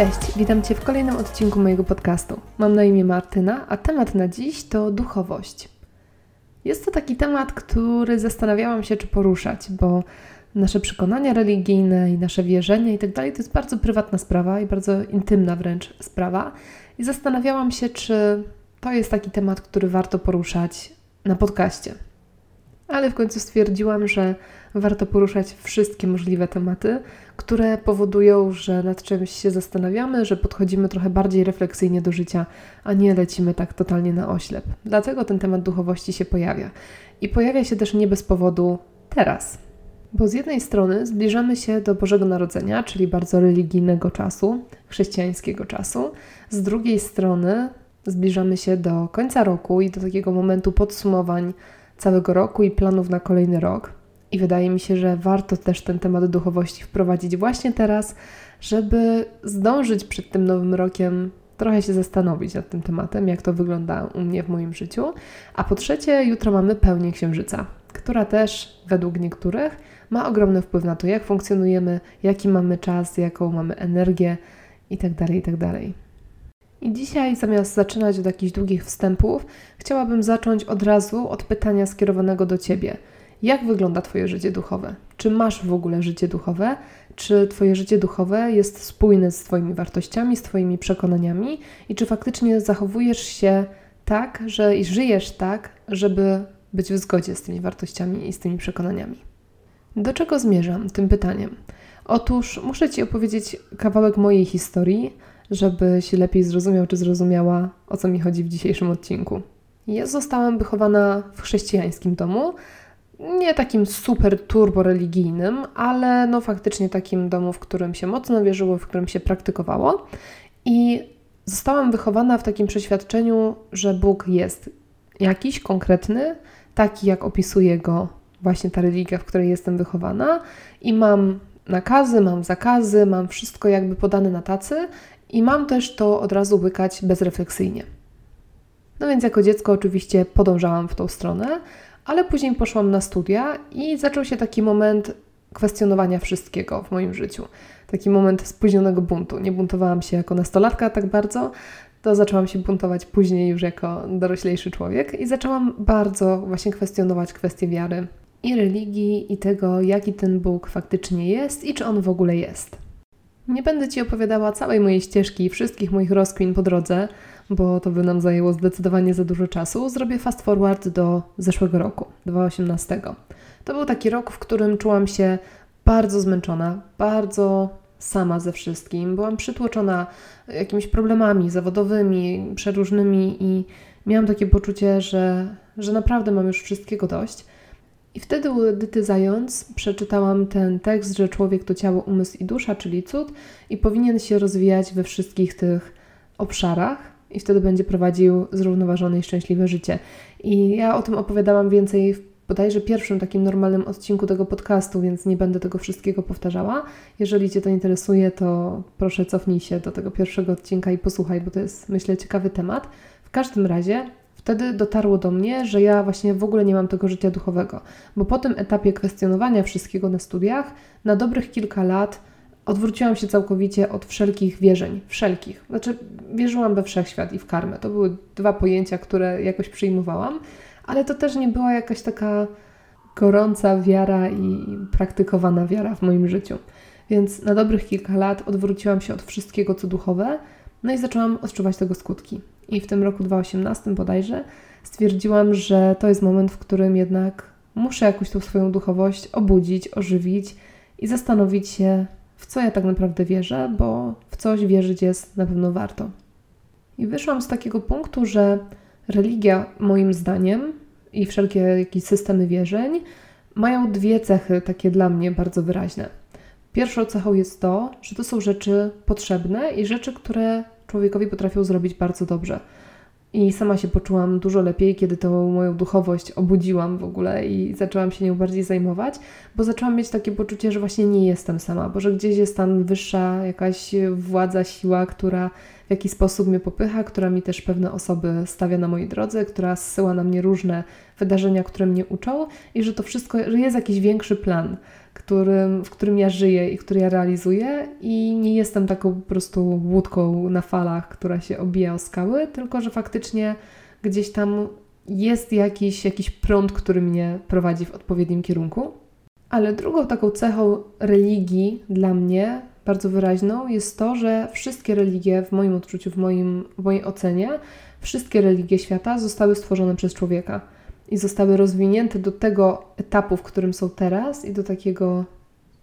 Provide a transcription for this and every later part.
Cześć, witam Cię w kolejnym odcinku mojego podcastu. Mam na imię Martyna, a temat na dziś to duchowość. Jest to taki temat, który zastanawiałam się, czy poruszać, bo nasze przekonania religijne i nasze wierzenia i tak to jest bardzo prywatna sprawa i bardzo intymna wręcz sprawa. I zastanawiałam się, czy to jest taki temat, który warto poruszać na podcaście. Ale w końcu stwierdziłam, że warto poruszać wszystkie możliwe tematy, które powodują, że nad czymś się zastanawiamy, że podchodzimy trochę bardziej refleksyjnie do życia, a nie lecimy tak totalnie na oślep. Dlatego ten temat duchowości się pojawia. I pojawia się też nie bez powodu teraz. Bo z jednej strony zbliżamy się do Bożego Narodzenia, czyli bardzo religijnego czasu, chrześcijańskiego czasu, z drugiej strony zbliżamy się do końca roku i do takiego momentu podsumowań całego roku i planów na kolejny rok. I wydaje mi się, że warto też ten temat duchowości wprowadzić właśnie teraz, żeby zdążyć przed tym nowym rokiem trochę się zastanowić nad tym tematem, jak to wygląda u mnie w moim życiu. A po trzecie, jutro mamy pełnię księżyca, która też według niektórych ma ogromny wpływ na to, jak funkcjonujemy, jaki mamy czas, jaką mamy energię itd. Tak itd. I dzisiaj, zamiast zaczynać od jakichś długich wstępów, chciałabym zacząć od razu od pytania skierowanego do Ciebie – jak wygląda Twoje życie duchowe? Czy masz w ogóle życie duchowe? Czy Twoje życie duchowe jest spójne z Twoimi wartościami, z Twoimi przekonaniami? I czy faktycznie zachowujesz się tak, że żyjesz tak, żeby być w zgodzie z tymi wartościami i z tymi przekonaniami? Do czego zmierzam tym pytaniem? Otóż muszę Ci opowiedzieć kawałek mojej historii, żebyś lepiej zrozumiał czy zrozumiała, o co mi chodzi w dzisiejszym odcinku. Ja zostałam wychowana w chrześcijańskim domu, nie takim super turbo religijnym, ale no faktycznie takim domu, w którym się mocno wierzyło, w którym się praktykowało. I zostałam wychowana w takim przeświadczeniu, że Bóg jest jakiś konkretny, taki jak opisuje go właśnie ta religia, w której jestem wychowana, i mam nakazy, mam zakazy, mam wszystko jakby podane na tacy, i mam też to od razu łykać bezrefleksyjnie. No więc jako dziecko oczywiście podążałam w tą stronę, ale później poszłam na studia i zaczął się taki moment kwestionowania wszystkiego w moim życiu. Taki moment spóźnionego buntu. Nie buntowałam się jako nastolatka tak bardzo, to zaczęłam się buntować później już jako doroślejszy człowiek i zaczęłam bardzo właśnie kwestionować kwestie wiary i religii i tego, jaki ten Bóg faktycznie jest i czy on w ogóle jest. Nie będę Ci opowiadała całej mojej ścieżki i wszystkich moich rozkmin po drodze, bo to by nam zajęło zdecydowanie za dużo czasu, zrobię fast forward do zeszłego roku, 2018. To był taki rok, w którym czułam się bardzo zmęczona, bardzo sama ze wszystkim. Byłam przytłoczona jakimiś problemami zawodowymi, przeróżnymi i miałam takie poczucie, że, że naprawdę mam już wszystkiego dość. I wtedy u Edyty Zając przeczytałam ten tekst, że człowiek to ciało, umysł i dusza, czyli cud, i powinien się rozwijać we wszystkich tych obszarach i wtedy będzie prowadził zrównoważone i szczęśliwe życie. I ja o tym opowiadałam więcej w bodajże pierwszym takim normalnym odcinku tego podcastu, więc nie będę tego wszystkiego powtarzała. Jeżeli Cię to interesuje, to proszę cofnij się do tego pierwszego odcinka i posłuchaj, bo to jest, myślę, ciekawy temat. W każdym razie wtedy dotarło do mnie, że ja właśnie w ogóle nie mam tego życia duchowego, bo po tym etapie kwestionowania wszystkiego na studiach, na dobrych kilka lat odwróciłam się całkowicie od wszelkich wierzeń, wszelkich. Znaczy, wierzyłam we wszechświat i w karmę. To były dwa pojęcia, które jakoś przyjmowałam, ale to też nie była jakaś taka gorąca wiara i praktykowana wiara w moim życiu. Więc na dobrych kilka lat odwróciłam się od wszystkiego, co duchowe, no i zaczęłam odczuwać tego skutki. I w tym roku 2018 bodajże stwierdziłam, że to jest moment, w którym jednak muszę jakąś tą swoją duchowość obudzić, ożywić i zastanowić się, w co ja tak naprawdę wierzę, bo w coś wierzyć jest na pewno warto. I wyszłam z takiego punktu, że religia, moim zdaniem, i wszelkie jakieś systemy wierzeń mają dwie cechy takie dla mnie bardzo wyraźne. Pierwszą cechą jest to, że to są rzeczy potrzebne i rzeczy, które człowiekowi potrafią zrobić bardzo dobrze. I sama się poczułam dużo lepiej, kiedy tą moją duchowość obudziłam w ogóle i zaczęłam się nią bardziej zajmować, bo zaczęłam mieć takie poczucie, że właśnie nie jestem sama, bo że gdzieś jest tam wyższa jakaś władza, siła, która w jakiś sposób mnie popycha, która mi też pewne osoby stawia na mojej drodze, która zsyła na mnie różne wydarzenia, które mnie uczą i że to wszystko, że jest jakiś większy plan którym, w którym ja żyję i który ja realizuję i nie jestem taką po prostu łódką na falach, która się obija o skały, tylko że faktycznie gdzieś tam jest jakiś, jakiś prąd, który mnie prowadzi w odpowiednim kierunku. Ale drugą taką cechą religii dla mnie bardzo wyraźną jest to, że wszystkie religie, w moim odczuciu, w, moim, w mojej ocenie, wszystkie religie świata zostały stworzone przez człowieka i zostały rozwinięte do tego etapu, w którym są teraz i do takiego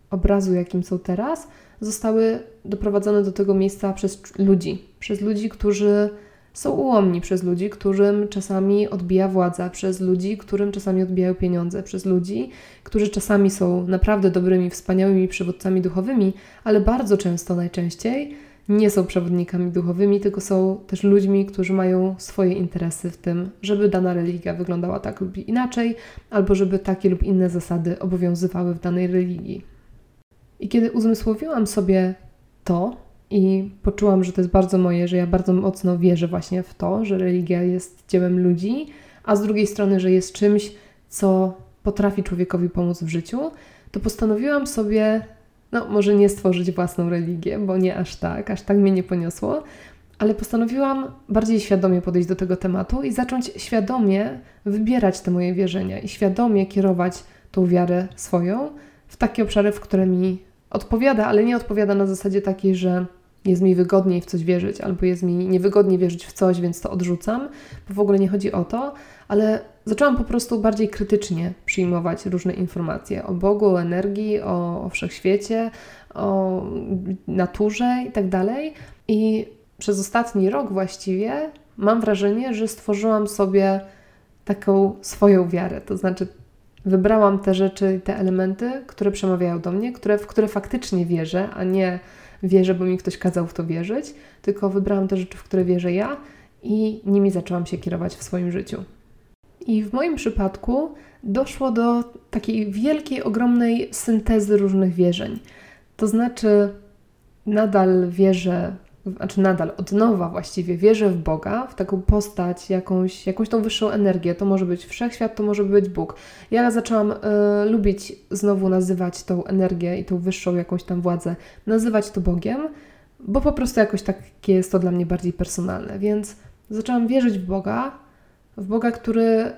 obrazu, jakim są teraz, zostały doprowadzone do tego miejsca przez ludzi, przez ludzi, którzy są ułomni, przez ludzi, którym czasami odbija władza, przez ludzi, którym czasami odbijają pieniądze, przez ludzi, którzy czasami są naprawdę dobrymi, wspaniałymi przywódcami duchowymi, ale bardzo często, najczęściej nie są przewodnikami duchowymi, tylko są też ludźmi, którzy mają swoje interesy w tym, żeby dana religia wyglądała tak lub inaczej, albo żeby takie lub inne zasady obowiązywały w danej religii. I kiedy uzmysłowiłam sobie to i poczułam, że to jest bardzo moje, że ja bardzo mocno wierzę właśnie w to, że religia jest dziełem ludzi, a z drugiej strony, że jest czymś, co potrafi człowiekowi pomóc w życiu, to postanowiłam sobie no może nie stworzyć własną religię, bo nie aż tak, aż tak mnie nie poniosło, ale postanowiłam bardziej świadomie podejść do tego tematu i zacząć świadomie wybierać te moje wierzenia i świadomie kierować tą wiarę swoją w takie obszary, w które mi odpowiada, ale nie odpowiada na zasadzie takiej, że jest mi wygodniej w coś wierzyć, albo jest mi niewygodnie wierzyć w coś, więc to odrzucam, bo w ogóle nie chodzi o to, ale zaczęłam po prostu bardziej krytycznie przyjmować różne informacje o Bogu, o energii, o, o wszechświecie, o naturze itd. Tak I przez ostatni rok właściwie mam wrażenie, że stworzyłam sobie taką swoją wiarę. To znaczy, wybrałam te rzeczy, te elementy, które przemawiają do mnie, które, w które faktycznie wierzę, a nie wierzę, bo mi ktoś kazał w to wierzyć, tylko wybrałam te rzeczy, w które wierzę ja i nimi zaczęłam się kierować w swoim życiu. I w moim przypadku doszło do takiej wielkiej, ogromnej syntezy różnych wierzeń. To znaczy, nadal wierzę, znaczy nadal od nowa właściwie wierzę w Boga, w taką postać, jakąś, jakąś tą wyższą energię. To może być wszechświat, to może być Bóg. Ja zaczęłam y, lubić znowu nazywać tą energię i tą wyższą jakąś tam władzę, nazywać to Bogiem, bo po prostu jakoś takie jest to dla mnie bardziej personalne. Więc zaczęłam wierzyć w Boga, w Boga, który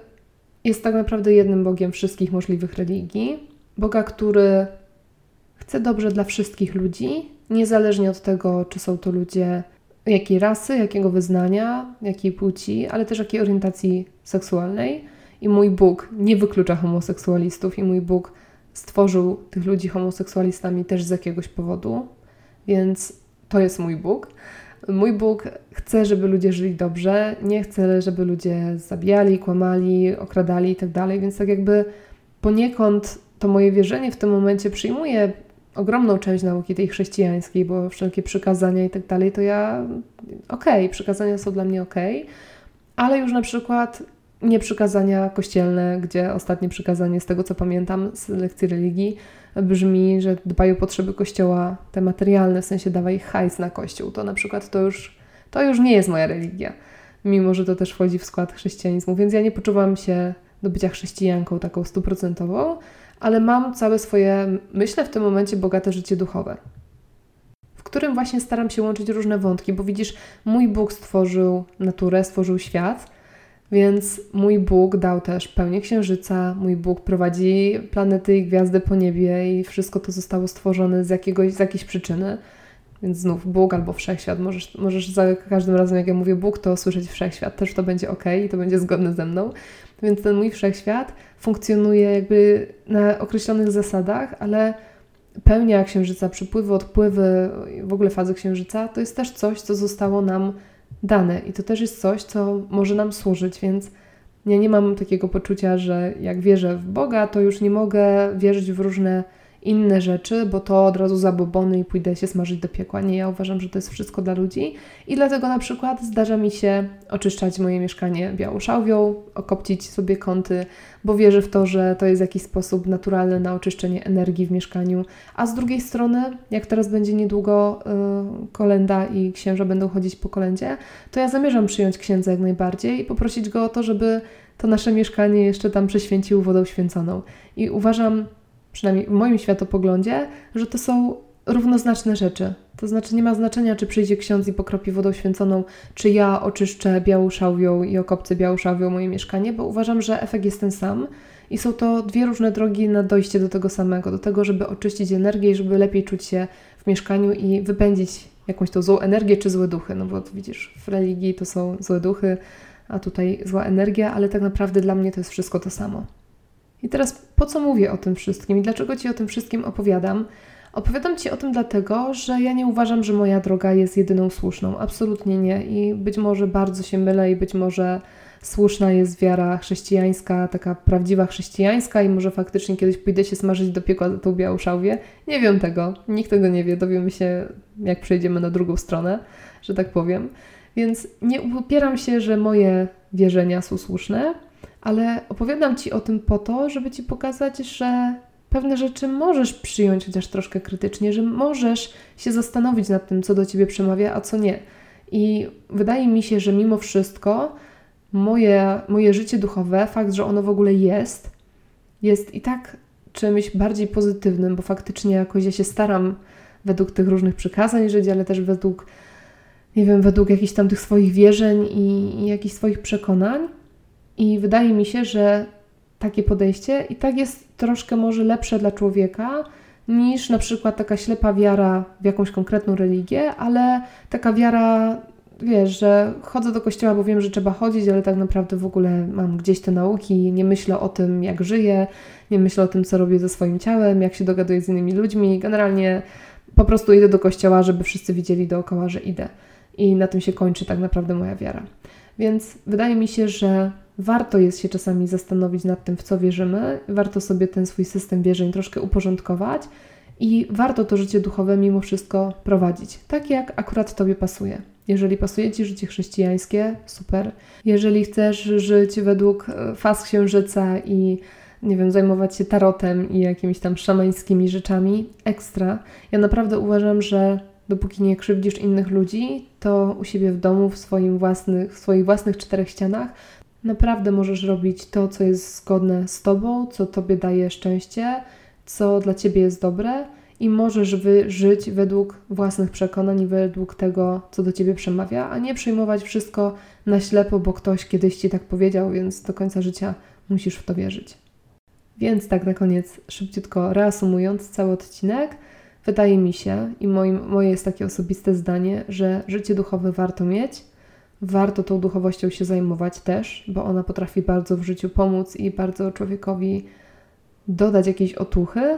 jest tak naprawdę jednym Bogiem wszystkich możliwych religii, Boga, który chce dobrze dla wszystkich ludzi, niezależnie od tego, czy są to ludzie jakiej rasy, jakiego wyznania, jakiej płci, ale też jakiej orientacji seksualnej. I mój Bóg nie wyklucza homoseksualistów, i mój Bóg stworzył tych ludzi homoseksualistami też z jakiegoś powodu, więc to jest mój Bóg. Mój Bóg chce, żeby ludzie żyli dobrze, nie chce, żeby ludzie zabijali, kłamali, okradali itd. Tak Więc tak jakby poniekąd to moje wierzenie w tym momencie przyjmuje ogromną część nauki tej chrześcijańskiej, bo wszelkie przykazania i tak dalej, to ja okej, okay, przykazania są dla mnie okej, okay, ale już na przykład nie przykazania kościelne, gdzie ostatnie przykazanie z tego co pamiętam z lekcji religii brzmi, że dbają o potrzeby kościoła te materialne, w sensie dawaj hajs na kościół. To na przykład to już, to już nie jest moja religia, mimo że to też wchodzi w skład chrześcijanizmu, więc ja nie poczuwam się do bycia chrześcijanką taką stuprocentową, ale mam całe swoje, myślę w tym momencie, bogate życie duchowe, w którym właśnie staram się łączyć różne wątki, bo widzisz, mój Bóg stworzył naturę, stworzył świat, więc mój Bóg dał też pełnię księżyca, mój Bóg prowadzi planety i gwiazdy po niebie i wszystko to zostało stworzone z, jakiegoś, z jakiejś przyczyny. Więc znów Bóg albo wszechświat. Możesz, możesz za każdym razem, jak ja mówię Bóg, to słyszeć wszechświat. Też to będzie ok i to będzie zgodne ze mną. Więc ten mój wszechświat funkcjonuje jakby na określonych zasadach, ale pełnia księżyca, przypływy, odpływy, w ogóle fazy księżyca, to jest też coś, co zostało nam dane. I to też jest coś, co może nam służyć, więc ja nie mam takiego poczucia, że jak wierzę w Boga, to już nie mogę wierzyć w różne inne rzeczy, bo to od razu zabobony i pójdę się smażyć do piekła. Nie, ja uważam, że to jest wszystko dla ludzi i dlatego na przykład zdarza mi się oczyszczać moje mieszkanie białą szałwią, okopcić sobie kąty, bo wierzę w to, że to jest jakiś sposób naturalny na oczyszczenie energii w mieszkaniu. A z drugiej strony, jak teraz będzie niedługo yy, kolenda i księża będą chodzić po kolendzie, to ja zamierzam przyjąć księdza jak najbardziej i poprosić go o to, żeby to nasze mieszkanie jeszcze tam prześwięcił wodą święconą. I uważam, przynajmniej w moim światopoglądzie, że to są równoznaczne rzeczy. To znaczy nie ma znaczenia, czy przyjdzie ksiądz i pokropi wodą święconą, czy ja oczyszczę białą szałwią i okopcę białą szałwią moje mieszkanie, bo uważam, że efekt jest ten sam i są to dwie różne drogi na dojście do tego samego, do tego, żeby oczyścić energię i żeby lepiej czuć się w mieszkaniu i wypędzić jakąś tą złą energię czy złe duchy. No bo widzisz, w religii to są złe duchy, a tutaj zła energia, ale tak naprawdę dla mnie to jest wszystko to samo. I teraz po co mówię o tym wszystkim i dlaczego Ci o tym wszystkim opowiadam? Opowiadam Ci o tym dlatego, że ja nie uważam, że moja droga jest jedyną słuszną. Absolutnie nie. I być może bardzo się mylę i być może słuszna jest wiara chrześcijańska, taka prawdziwa chrześcijańska i może faktycznie kiedyś pójdę się smażyć do piekła za tą białą szałwię. Nie wiem tego. Nikt tego nie wie. Dowiemy się, jak przejdziemy na drugą stronę, że tak powiem. Więc nie upieram się, że moje wierzenia są słuszne, ale opowiadam Ci o tym po to, żeby Ci pokazać, że pewne rzeczy możesz przyjąć chociaż troszkę krytycznie, że możesz się zastanowić nad tym, co do ciebie przemawia, a co nie. I wydaje mi się, że mimo wszystko moje, moje życie duchowe, fakt, że ono w ogóle jest, jest i tak czymś bardziej pozytywnym, bo faktycznie jakoś ja się staram według tych różnych przykazań żyć, ale też według, nie wiem, według jakichś tam tych swoich wierzeń i, i jakichś swoich przekonań. I wydaje mi się, że takie podejście i tak jest troszkę może lepsze dla człowieka niż na przykład taka ślepa wiara w jakąś konkretną religię, ale taka wiara, wiesz, że chodzę do kościoła, bo wiem, że trzeba chodzić, ale tak naprawdę w ogóle mam gdzieś te nauki, nie myślę o tym, jak żyję, nie myślę o tym, co robię ze swoim ciałem, jak się dogaduję z innymi ludźmi. Generalnie po prostu idę do kościoła, żeby wszyscy widzieli dookoła, że idę. I na tym się kończy tak naprawdę moja wiara. Więc wydaje mi się, że warto jest się czasami zastanowić nad tym, w co wierzymy, warto sobie ten swój system wierzeń troszkę uporządkować i warto to życie duchowe mimo wszystko prowadzić, tak jak akurat Tobie pasuje. Jeżeli pasuje Ci życie chrześcijańskie, super. Jeżeli chcesz żyć według e, faz księżyca i nie wiem, zajmować się tarotem i jakimiś tam szamańskimi rzeczami, ekstra. Ja naprawdę uważam, że dopóki nie krzywdzisz innych ludzi, to u siebie w domu, w, swoim własnych, w swoich własnych czterech ścianach, naprawdę możesz robić to, co jest zgodne z Tobą, co Tobie daje szczęście, co dla Ciebie jest dobre i możesz żyć według własnych przekonań i według tego, co do Ciebie przemawia, a nie przyjmować wszystko na ślepo, bo ktoś kiedyś Ci tak powiedział, więc do końca życia musisz w to wierzyć. Więc tak na koniec, szybciutko reasumując cały odcinek, wydaje mi się i moim, moje jest takie osobiste zdanie, że życie duchowe warto mieć, warto tą duchowością się zajmować też, bo ona potrafi bardzo w życiu pomóc i bardzo człowiekowi dodać jakieś otuchy.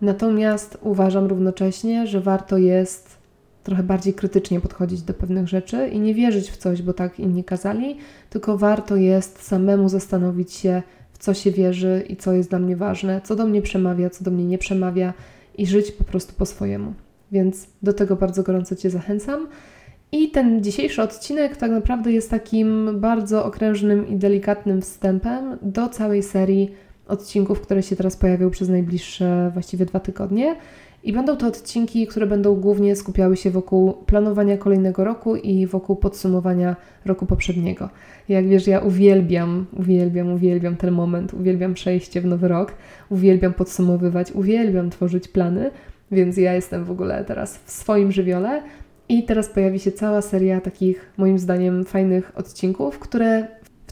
Natomiast uważam równocześnie, że warto jest trochę bardziej krytycznie podchodzić do pewnych rzeczy i nie wierzyć w coś, bo tak inni kazali, tylko warto jest samemu zastanowić się, w co się wierzy i co jest dla mnie ważne, co do mnie przemawia, co do mnie nie przemawia i żyć po prostu po swojemu. Więc do tego bardzo gorąco Cię zachęcam. I ten dzisiejszy odcinek tak naprawdę jest takim bardzo okrężnym i delikatnym wstępem do całej serii odcinków, które się teraz pojawią przez najbliższe właściwie dwa tygodnie. I będą to odcinki, które będą głównie skupiały się wokół planowania kolejnego roku i wokół podsumowania roku poprzedniego. Jak wiesz, ja uwielbiam, uwielbiam, uwielbiam ten moment, uwielbiam przejście w nowy rok, uwielbiam podsumowywać, uwielbiam tworzyć plany, więc ja jestem w ogóle teraz w swoim żywiole. I teraz pojawi się cała seria takich, moim zdaniem, fajnych odcinków, które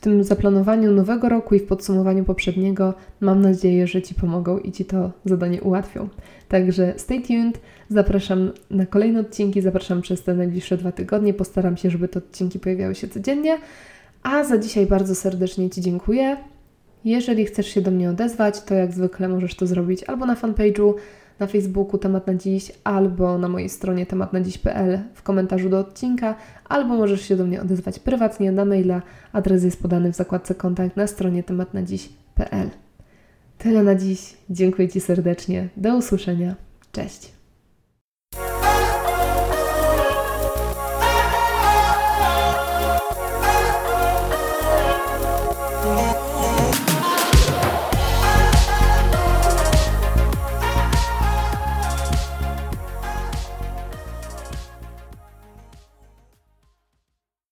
tym zaplanowaniu nowego roku i w podsumowaniu poprzedniego mam nadzieję, że Ci pomogą i Ci to zadanie ułatwią. Także stay tuned, zapraszam na kolejne odcinki, zapraszam przez te najbliższe dwa tygodnie. Postaram się, żeby te odcinki pojawiały się codziennie. A za dzisiaj bardzo serdecznie Ci dziękuję. Jeżeli chcesz się do mnie odezwać, to jak zwykle możesz to zrobić albo na fanpage'u, na Facebooku Temat na Dziś, albo na mojej stronie tematnadziś.pl w komentarzu do odcinka, albo możesz się do mnie odezwać prywatnie na maila. Adres jest podany w zakładce kontakt na stronie tematnadziś.pl. Tyle na dziś. Dziękuję Ci serdecznie. Do usłyszenia. Cześć.